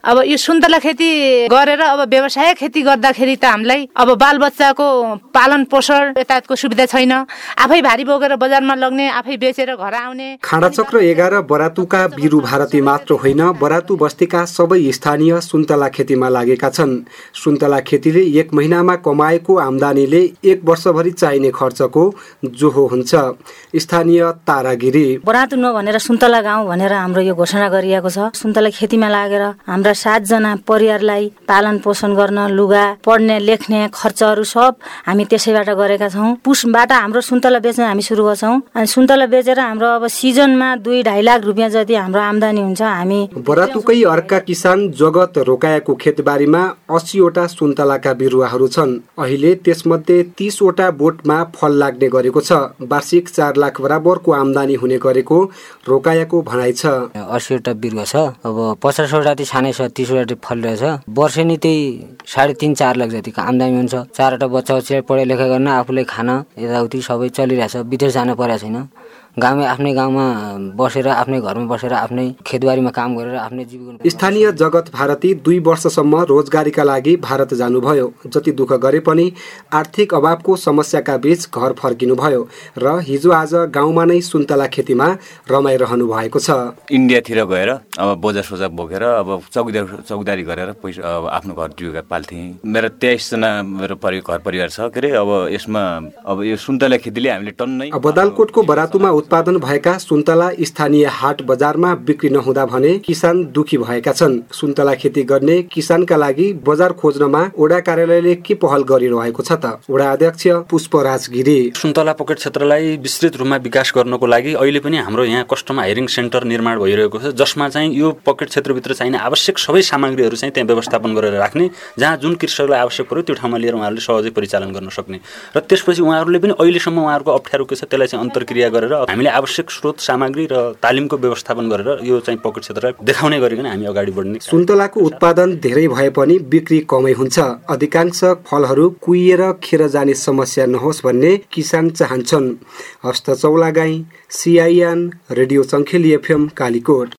अब यो सुन्तला खेती गरेर अब व्यवसाय खेती गर्दाखेरि त हामीलाई अब बालबच्चाको पालन पोषण यतायतको सुविधा छैन। आफै भारी बोकेर बजारमा लग्ने आफै बेचेर घर आउने। खाँडाचक्र एघार बरातुका बिरु भारती मात्र होइन बरातु बस्तीका सबै स्थानीय सुन्तला खेतीमा लागेका छन्। सुन्तला खेतीले एक महिनामा कमाएको आम्दानीले एक वर्षभरि चाहिने खर्चको जोहो हुन्छ। स्थानीय तारागिरी। बरातु नभनेर सुन्तला गाउँ भनेर हाम्रो यो घोषणा गरिएको छ। सुन्तला खेतीमा लागेर हाम्रा सातजना परिवारलाई पालन पोषण गर्न लुगा पढ्ने लेख्ने खर्चहरू सब हामी त्यसैबाट गरेका छौँ। पुसबाट हाम्रो सुन्तला बेच्न हामी सुरु गर्छौँ। अनि सुन्तला बेचेर हाम्रो अब सिजनमा दुई ढाई लाख रुपियाँ जति हाम्रो आम्दानी हुन्छ हामी बरातुकै अर्का किसान जगत रोकाएको खेतबारीमा अस्सीवटा सुन्तलाका बिरुवाहरू छन्। अहिले त्यसमध्ये तीसवटा बोटमा फल लाग्ने गरेको छ। वार्षिक चार लाख बराबरको आम्दानी हुने गरेको रोकाएको भनाइ छ। असीवटा बिरुवा छ। अब पचासवटा चाहिँ सानै छ तिसवटा फलिरहेछ। वर्षेनी त्यही साढे तिन चार लाख जतिको आम्दानी हुन्छ। चारवटा बच्चा बच्चा पढाइ लेखाइ गर्न आफूले खान यताउति सबै चलिरहेछ। विदेश जानु परेको छैन। गाउँमै आफ्नै गाउँमा बसेर आफ्नै घरमा बसेर आफ्नै खेतबारीमा काम गरेर आफ्नै जीविका स्थानीय जगत भारती दुई वर्षसम्म रोजगारीका लागि भारत जानुभयो। जति दुःख गरे पनि आर्थिक अभावको समस्याका बीच घर फर्किनुभयो र हिजो आज गाउँमा नै सुन्तला खेतीमा रमाइरहनु भएको छ। इन्डियातिर गएर अब बोजा सोजा बोकेर अब चौकीदार चौकीदारी गरेर पैसा अब आफ्नो घर जीविका पाल्थेँ। मेरो तेइसजना मेरो परि घर परिवार छ। के अरे अब यसमा अब यो सुन्तला खेतीले हामीले टन्नै बदालकोटको बरातुमा उत्पादन भएका सुन्तला स्थानीय हाट बजारमा बिक्री नहुँदा भने किसान दुखी भएका छन्। सुन्तला खेती गर्ने किसानका लागि बजार खोज्नमा ओडा कार्यालयले के पहल गरिरहेको छ त? ओडा अध्यक्ष पुष्पराज गिरी। सुन्तला पकेट क्षेत्रलाई विस्तृत रूपमा विकास गर्नको लागि अहिले पनि हाम्रो यहाँ कस्टम हायरिङ सेन्टर निर्माण भइरहेको छ जसमा चाहिँ यो पकेट क्षेत्रभित्र चाहिने आवश्यक सबै सामग्रीहरू चाहिँ त्यहाँ व्यवस्थापन गरेर राख्ने जहाँ जुन कृषकलाई आवश्यक पऱ्यो त्यो ठाउँमा लिएर उहाँहरूले सहजै परिचालन गर्न सक्ने। र त्यसपछि उहाँहरूले पनि अहिलेसम्म उहाँहरूको अप्ठ्यारो के छ त्यसलाई चाहिँ अन्तर्क्रिया गरेर हामीले आवश्यक स्रोत सामग्री र तालिमको व्यवस्थापन गरेर यो चाहिँ पकेट क्षेत्रलाई देखाउने गरिकन हामी अगाडि बढ्ने सुन्तलाको उत्पादन धेरै भए पनि बिक्री कमै हुन्छ। अधिकांश फलहरू कुहिएर खेर जाने समस्या नहोस् भन्ने किसान चाहन्छन्। Hasta Chaulagai CIN radio Changkheli FM Kalikot.